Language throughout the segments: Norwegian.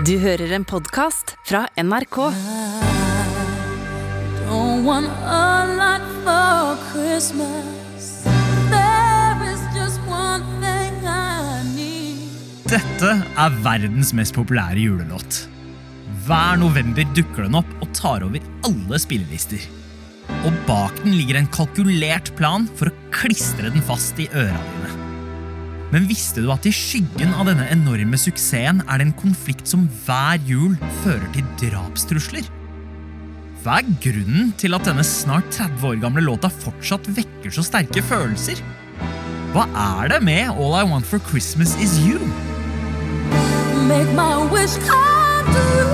Du hører en podkast fra NRK. Don't want a lot for Christmas. There is just one thing I need. Dette er verdens mest populære julelåt. Hver november dukker den opp og tar over alle spillelister. Og bak den ligger en kalkulert plan for å klistre den fast i ørene dine. Men visste du at i skyggen av denne enorme suksessen er det en konflikt som hver jul fører til drapstrusler? Hva er grunnen til at denne snart 30 år gamle låta fortsatt vekker så sterke følelser? Hva er det med All I Want for Christmas Is You? Make my wish come true.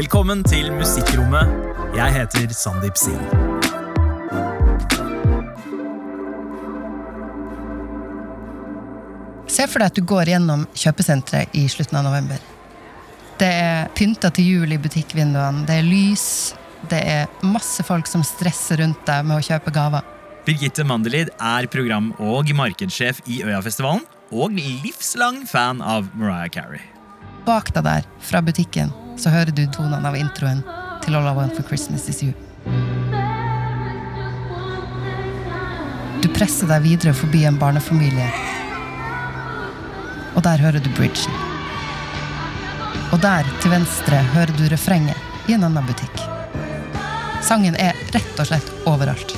Velkommen til Musikkrommet. Jeg heter Sandeep Singh. Se for deg at du går gjennom kjøpesenteret i slutten av november. Det er pynta til jul i butikkvinduene, det er lys, det er masse folk som stresser rundt deg med å kjøpe gaver. Birgitte Mandelid er program- og markedssjef i Øyafestivalen og livslang fan av Mariah Carey. Bak deg der, fra butikken, så hører du tonene av introen til All I Want for Christmas Is You. Du presser deg videre forbi en barnefamilie, og der hører du bridgen. Og der, til venstre, hører du refrenget i en annen butikk. Sangen er rett og slett overalt.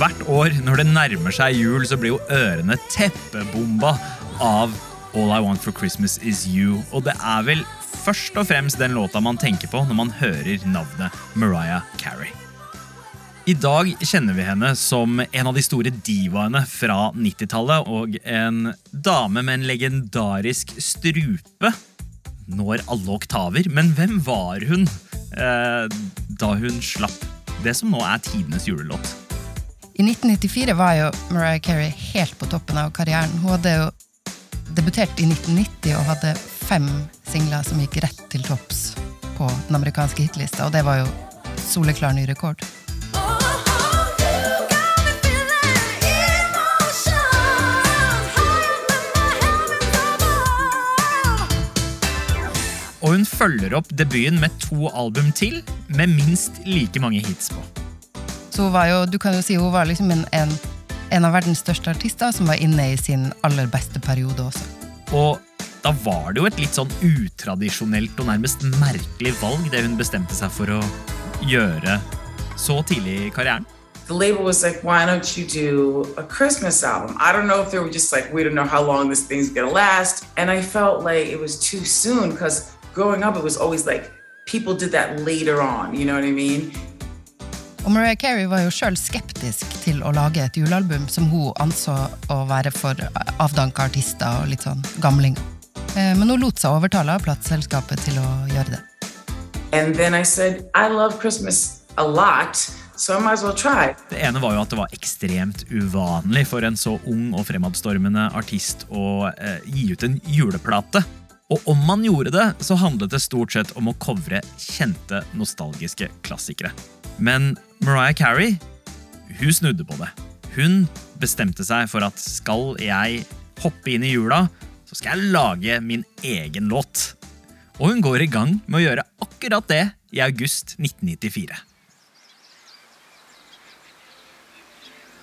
Hvert år når det nærmer seg jul, så blir jo ørene teppebomba av All I Want for Christmas Is You. Og det er vel først og fremst den låta man tenker på når man hører navnet Mariah Carey. I dag kjenner vi henne som en av de store divaene fra 90-tallet og en dame med en legendarisk strupe. Når alle oktaver, men hvem var hun eh, da hun slapp det som nå er tidenes julelåt? I 1994 var jo Mariah Carey helt på toppen av karrieren. Hun hadde jo debutert i 1990 og hadde fem singler som gikk rett til topps på den amerikanske hitlista, og det var jo soleklar ny rekord. Og hun følger opp debuten med to album til, med minst like mange hits på. Så hun var jo, du kan jo si hun var liksom en, en, en av verdens største artister som var inne i sin aller beste periode også. Og da var det jo et litt sånn utradisjonelt og nærmest merkelig valg, det hun bestemte seg for å gjøre så tidlig i karrieren. the label was like, why don't you do a Christmas album? I don't know if they were just like, we don't know how long this thing's gonna last. And I felt like it was too soon because growing up, it was always like people did that later on, you know what I mean? Og Mariah Carey var jo sjøl skeptisk til å lage et julealbum som hun anså å være for avdanka artister og litt sånn gamlinger. Eh, Men hun lot seg overtale av plateselskapet til å gjøre det. And then I said, I love Christmas a lot, so I might as well try. Det ene var jo at det var ekstremt uvanlig for en så ung og fremadstormende artist å eh, gi ut en juleplate. Og om man gjorde det, så handlet det stort sett om å covre kjente, nostalgiske klassikere. Men Mariah Carey, hun snudde på det. Hun bestemte seg for at skal jeg hoppe inn i jula, så skal jeg lage min egen låt. Og hun går i gang med å gjøre akkurat det i august 1994.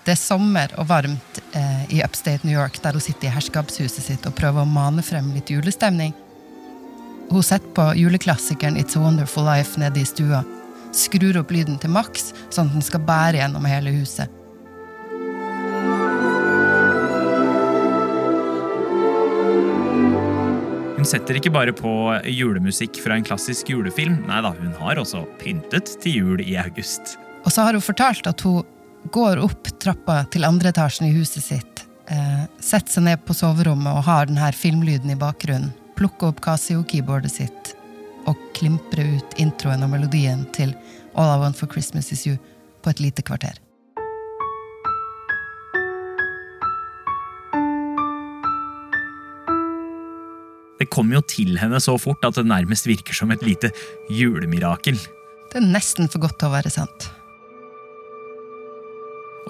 Det er sommer og varmt eh, i upstate New York, der hun sitter i herskapshuset sitt og prøver å mane frem litt julestemning. Hun setter på juleklassikeren It's a Wonderful Life nede i stua, skrur opp lyden til maks, sånn at den skal bære gjennom hele huset. Hun setter ikke bare på julemusikk fra en klassisk julefilm. Nei da, hun har også pyntet til jul i august. Og så har hun fortalt at hun går opp trappa til andre etasjen i huset sitt, eh, setter seg ned på soverommet og har denne filmlyden i bakgrunnen, plukker opp Casio-keyboardet sitt og klimprer ut introen og melodien til All I Want for Christmas Is You på et lite kvarter. Det kom jo til henne så fort at det nærmest virker som et lite julemirakel. Det er nesten for godt til å være sant.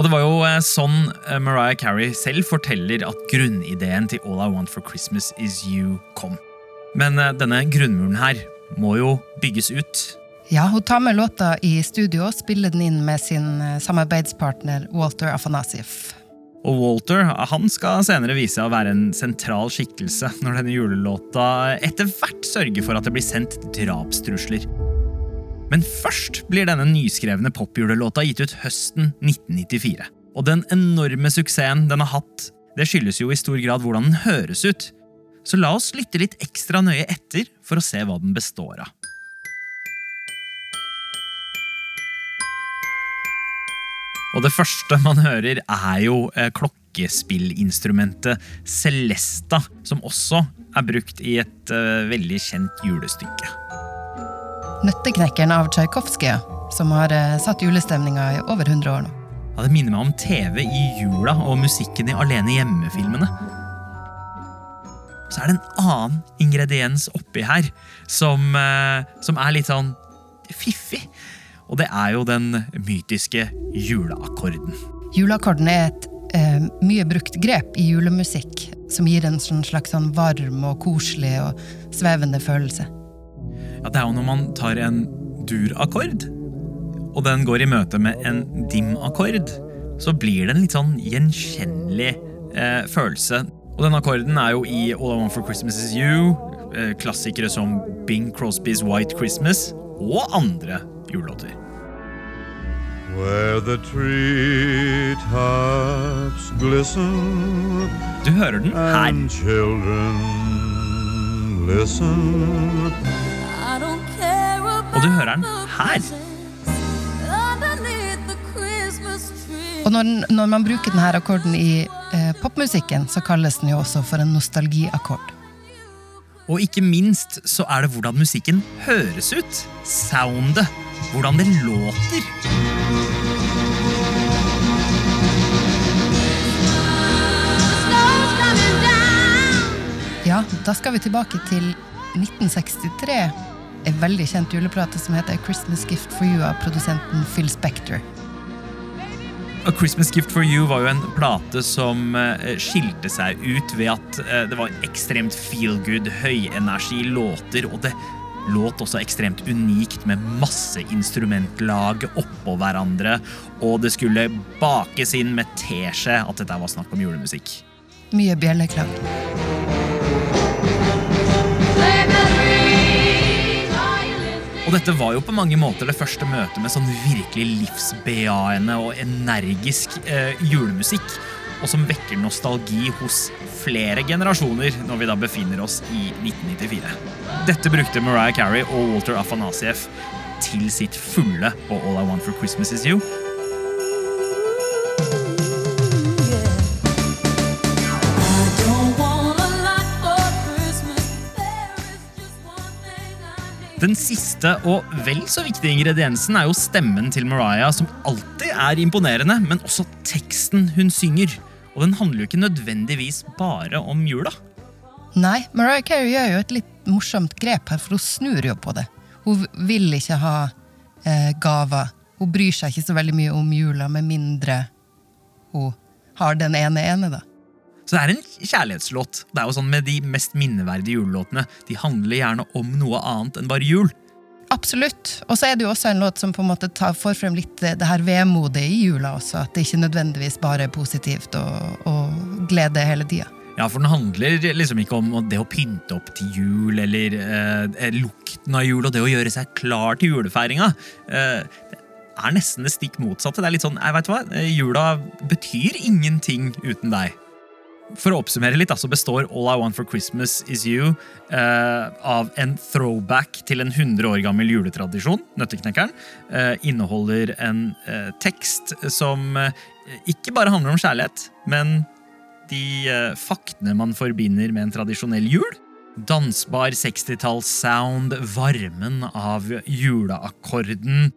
Det var jo eh, sånn eh, Mariah Carey selv forteller at grunnideen til All I Want for Christmas Is You kom. Men eh, denne grunnmuren her må jo bygges ut. Ja, hun tar med låta i studio og spiller den inn med sin samarbeidspartner Walter Afanasif. Og Walter han skal senere vise seg å være en sentral skikkelse når denne julelåta etter hvert sørger for at det blir sendt drapstrusler. Men først blir denne nyskrevne popjulelåta gitt ut høsten 1994. Og den enorme suksessen den har hatt, det skyldes jo i stor grad hvordan den høres ut. Så la oss lytte litt ekstra nøye etter for å se hva den består av. Og det første man hører, er jo eh, klokkespillinstrumentet Celesta, som også er brukt i et eh, veldig kjent julestykke. Nøtteknekkeren av Tsjajkovskij, som har eh, satt julestemninga i over 100 år nå. Ja, det minner meg om TV i jula og musikken i Alene hjemme-filmene. Så er det en annen ingrediens oppi her som, eh, som er litt sånn fiffig. Og det er jo den mytiske juleakkorden. Juleakkorden er et eh, mye brukt grep i julemusikk, som gir en sånn slags sånn varm og koselig og svevende følelse. Ja, det er jo når man tar en dur-akkord, og den går i møte med en dim-akkord, så blir det en litt sånn gjenkjennelig eh, følelse. Og den akkorden er jo i All I Want for Christmas Is You, eh, klassikere som Bing Crosbys White Christmas og andre julelåter. Where the treetops glisten Du hører den her. and children listen. Og du hører den her. Og når, når man bruker denne akkorden i eh, popmusikken, så kalles den jo også for en nostalgiakkord. Og ikke minst så er det hvordan musikken høres ut. Soundet. Hvordan det låter. Ja, da skal vi tilbake til 1963. En veldig kjent juleplate som heter Christmas Gift for You av produsenten Phil Spector. A Christmas Gift for You var jo en plate som eh, skilte seg ut ved at eh, det var ekstremt feel good, høyenergi låter, og det låt også ekstremt unikt med masse instrumentlag oppå hverandre, og det skulle bakes inn med teskje at dette var snakk om julemusikk. Mye bjelleklang. Og dette var jo på mange måter det første møtet med sånn virkelig livsbejaende og energisk eh, julemusikk. Og som vekker nostalgi hos flere generasjoner når vi da befinner oss i 1994. Dette brukte Mariah Carey og Walter Afanasiev til sitt fulle på All I Want for Christmas Is You. Den siste og vel så viktige ingrediensen er jo stemmen til Mariah, som alltid er imponerende, men også teksten hun synger. Og den handler jo ikke nødvendigvis bare om jula. Nei, Mariah Carey gjør jo et litt morsomt grep her, for hun snur jo på det. Hun vil ikke ha eh, gaver. Hun bryr seg ikke så veldig mye om jula, med mindre hun har den ene ene, da. Så det er en kjærlighetslåt. Det er jo sånn med De mest minneverdige julelåtene. De handler gjerne om noe annet enn bare jul. Absolutt. Og så er det jo også en låt som på en måte tar, får frem litt det, det her vemodet i jula også. At det ikke nødvendigvis bare er positivt og, og glede hele tida. Ja, For den handler liksom ikke om det å pynte opp til jul eller eh, lukten av jul og det å gjøre seg klar til julefeiringa. Eh, det er nesten det stikk motsatte. Det er litt sånn, jeg vet hva, eh, Jula betyr ingenting uten deg. For å oppsummere litt, så består All I Want for Christmas Is You uh, av en throwback til en 100 år gammel juletradisjon. Nøtteknekkeren. Uh, inneholder en uh, tekst som ikke bare handler om kjærlighet, men de faktene man forbinder med en tradisjonell jul. Dansbar 60-talls-sound, varmen av juleakkorden.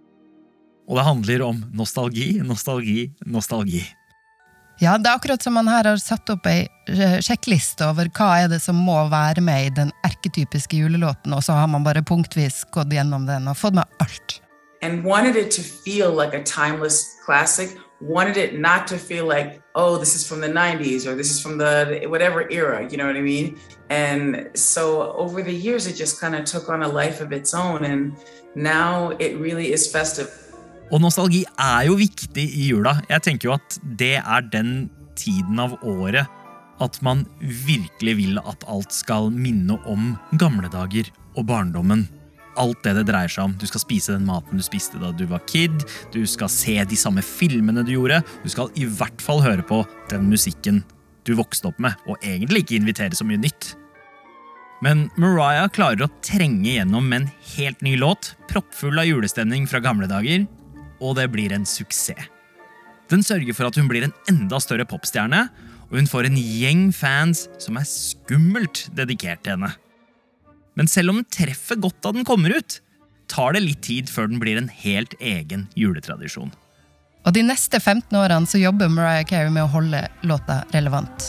Og det handler om nostalgi, nostalgi, nostalgi. Ja, det er akkurat som man her har satt opp ei eh, sjekkliste over hva er det som må være med i den erketypiske julelåten, og så har man bare punktvis gått gjennom den og fått med alt. and wanted it to feel like a timeless classic. Wanted it not to feel like, oh, this is from the 90s or this is from the whatever era, you know what I mean? And so over the years, it just kind of took on a life of its own. And now it really is festive. Og nostalgi er jo viktig i jula. Jeg tenker jo at det er den tiden av året at man virkelig vil at alt skal minne om gamle dager og barndommen. Alt det det dreier seg om. Du skal spise den maten du spiste da du var kid. Du skal se de samme filmene du gjorde. Du skal i hvert fall høre på den musikken du vokste opp med, og egentlig ikke invitere så mye nytt. Men Mariah klarer å trenge gjennom med en helt ny låt, proppfull av julestemning fra gamle dager, og det blir en suksess. Den sørger for at hun blir en enda større popstjerne, og hun får en gjeng fans som er skummelt dedikert til henne. Men selv om den treffer godt da den kommer ut, tar det litt tid før den blir en helt egen juletradisjon. Og de neste 15 årene så jobber Mariah Carey med å holde låta relevant.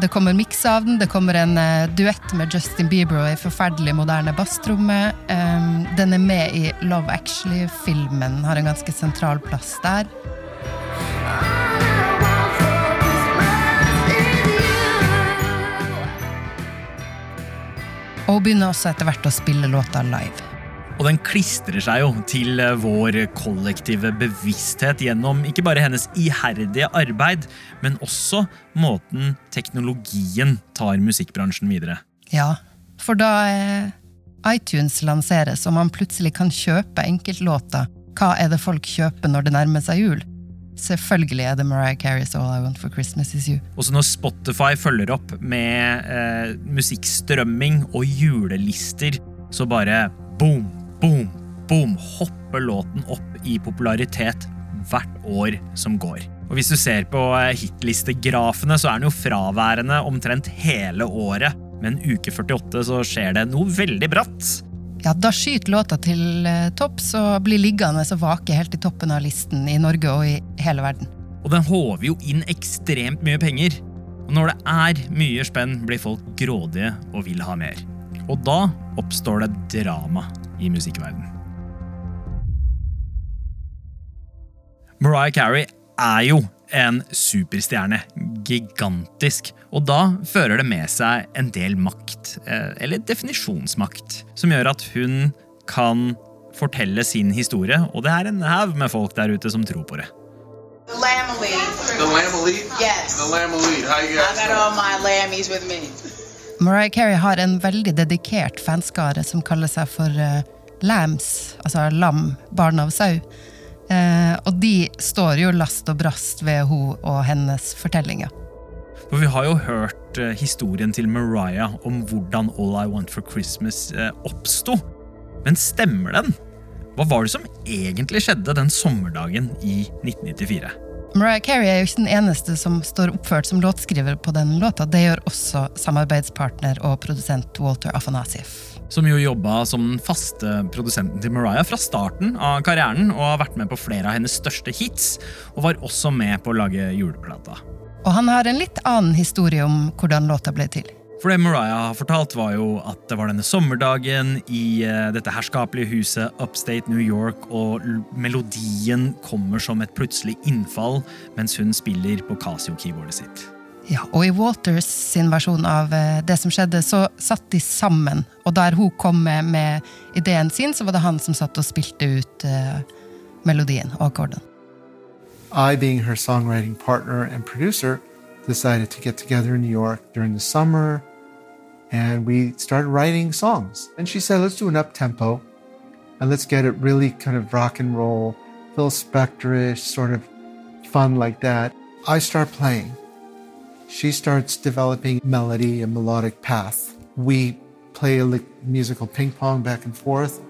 Det kommer miks av den, det kommer en uh, duett med Justin Bieber og ei forferdelig moderne basstromme. Um, den er med i Love Actually-filmen, har en ganske sentral plass der. Og hun begynner også etter hvert å spille låta live. Og den klistrer seg jo til eh, vår kollektive bevissthet gjennom ikke bare hennes iherdige arbeid, men også måten teknologien tar musikkbransjen videre. Ja, for da eh, iTunes lanseres og man plutselig kan kjøpe enkeltlåter, hva er det folk kjøper når det nærmer seg jul? Selvfølgelig er det Mariah Carey's All I Want for Christmas Is You. Også når Spotify følger opp med eh, musikkstrømming og julelister, så bare boom, boom, boom hopper låten opp i popularitet hvert år som går. Og Hvis du ser på eh, hitlistegrafene, så er den jo fraværende omtrent hele året. Men uke 48 så skjer det noe veldig bratt. Ja, da skyter låta til eh, topps og blir liggende og vake helt i toppen av listen i Norge og i hele verden. Og den håver jo inn ekstremt mye penger. Og når det er mye spenn, blir folk grådige og vil ha mer. Og da oppstår det drama i musikkverdenen. Mariah Carey er jo en superstjerne. Gigantisk. Og da fører det med seg en del makt, eh, eller definisjonsmakt, som gjør at hun kan fortelle sin historie, og det er en haug med folk der ute som tror på det. The lamb elite. The lamb elite? Yes. The lamb elite. How you I guys got all my lammies with me. Mariah Carey har en veldig dedikert fanskare som kaller seg for uh, Lambs, altså lam, barn av sau. Uh, og de står jo last og brast ved hun og hennes fortellinger. For vi har jo hørt uh, historien til Mariah om hvordan All I Want for Christmas uh, oppsto. Men stemmer den? Hva var det som egentlig skjedde den sommerdagen i 1994? Mariah Carey er jo ikke den eneste som står oppført som låtskriver på den låta. Det gjør også samarbeidspartner og produsent Walter Afanasif. Som jo jobba som den faste produsenten til Mariah fra starten av karrieren og har vært med på flere av hennes største hits, og var også med på å lage juleplata. Og han har en litt annen historie om hvordan låta ble til. For det Mariah har fortalt, var jo at det var denne sommerdagen i eh, dette herskapelige huset upstate New York, og melodien kommer som et plutselig innfall mens hun spiller på Casio-keyboardet sitt. Ja, og i Walters sin versjon av eh, det som skjedde, så satt de sammen. Og der hun kom med, med ideen sin, så var det han som satt og spilte ut uh, melodien og akkorden. I, being her songwriting partner and producer, decided to get together in New York during the summer and we started writing songs. And she said, let's do an up tempo and let's get it really kind of rock and roll, Phil Spector ish, sort of fun like that. I start playing. She starts developing melody and melodic path. We play a li- musical ping pong back and forth.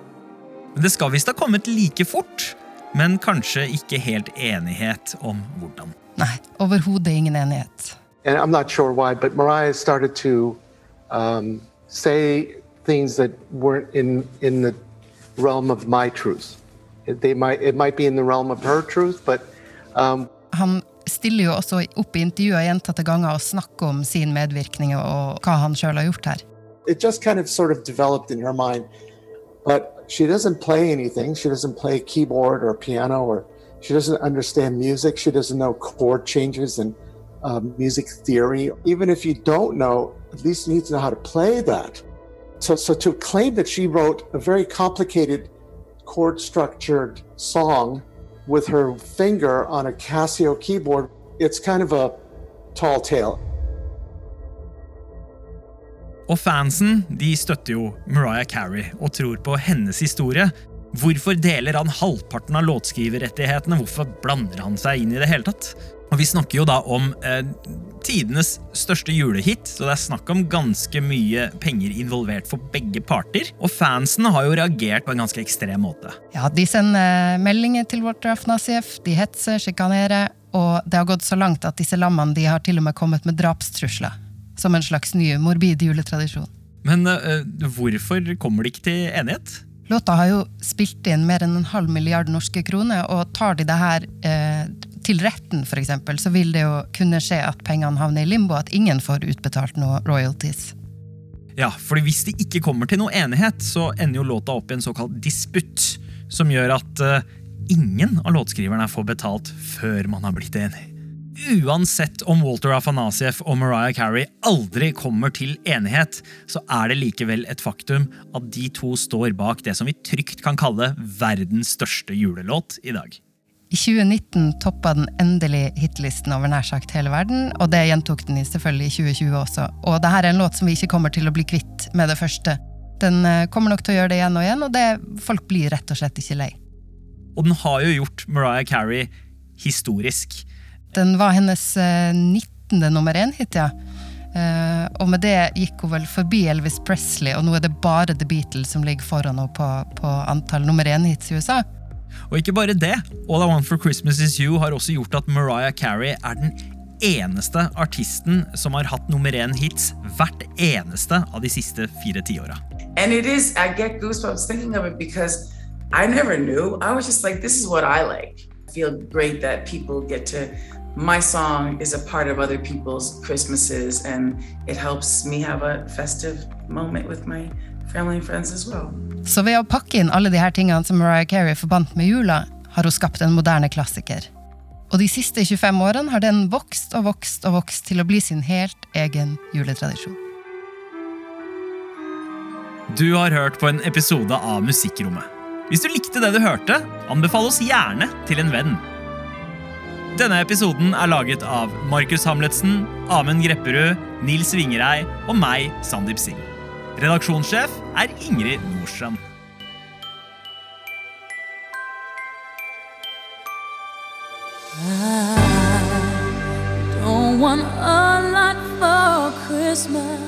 Men det skal visst ha kommet like fort, men kanskje ikke helt enighet om hvordan. Nei, overhodet ingen enighet. and I'm not sure why, but Mariah started to um, say things that weren't in in the realm of my truth. It, they might it might be in the realm of her truth, but um, Han stiller jo også opp i intervjuer gjentatte ganger og snakker om sin medvirkning og hva han sjøl har gjort her. It just kind of sort of developed in her mind. But she doesn't play anything. She doesn't play keyboard or piano or she doesn't understand music. She doesn't know chord changes and um, music theory. Even if you don't know, at least needs to know how to play that. So, so to claim that she wrote a very complicated chord structured song with her finger on a Casio keyboard, it's kind of a tall tale. Og fansen de støtter jo Mariah Carey og tror på hennes historie. Hvorfor deler han halvparten av låtskriverrettighetene? Hvorfor blander han seg inn i det hele tatt? Og Vi snakker jo da om eh, tidenes største julehit, så det er snakk om ganske mye penger involvert for begge parter. Og fansen har jo reagert på en ganske ekstrem måte. Ja, De sender meldinger til vårt Afnasiev, de hetser, sjikanerer, og det har gått så langt at disse lammene de har til og med kommet med drapstrusler. Som en slags ny morbid juletradisjon. Men eh, hvorfor kommer de ikke til enighet? Låta har jo spilt inn mer enn en halv milliard norske kroner, og tar de det her eh, til retten, eksempel, så vil det jo kunne skje at pengene havner i limbo, at ingen får utbetalt noe royalties. Ja, for hvis de ikke kommer til noe enighet, så ender jo låta opp i en såkalt disputt, som gjør at eh, ingen av låtskriverne får betalt før man har blitt enig. Uansett om Walter Afanasieff og Mariah Carey aldri kommer til enighet, så er det likevel et faktum at de to står bak det som vi trygt kan kalle verdens største julelåt i dag. I 2019 toppa den endelig hitlisten over nær sagt hele verden, og det gjentok den i selvfølgelig i 2020 også. Og det her er en låt som vi ikke kommer til å bli kvitt med det første. Den eh, kommer nok til å gjøre det igjen og igjen, og det, folk blir rett og slett ikke lei. Og den har jo gjort Mariah Carey historisk. Den var hennes eh, 19. nummer én-hit, ja. Eh, og med det gikk hun vel forbi Elvis Presley, og nå er det bare The Beatles som ligger foran henne på, på antall nummer én-hits i USA. Og ikke bare det, All I Want for Christmas Is You har også gjort at Mariah Carey er den eneste artisten som har hatt nummer én-hits hvert eneste av de siste fire tiåra. I never knew. I was just like, this is what I like. I feel great that people get to, my song is a part of other people's Christmases and it helps me have a festive moment with my family and friends as well. Så ved å pakke inn alle de her tingene som Mariah Carey forbandt med jula, har hun skapt en moderne klassiker. Og de siste 25 årene har den vokst og vokst og vokst til å bli sin helt egen juletradisjon. Du har hørt på en episode av Musikkrommet. Hvis du likte det du hørte, anbefal oss gjerne til en venn. Denne episoden er laget av Markus Hamletsen, Amund Grepperud, Nils Vingerei og meg, Sandeep Singh. Redaksjonssjef er Ingrid Nordstrand. I don't want a lot for Christmas.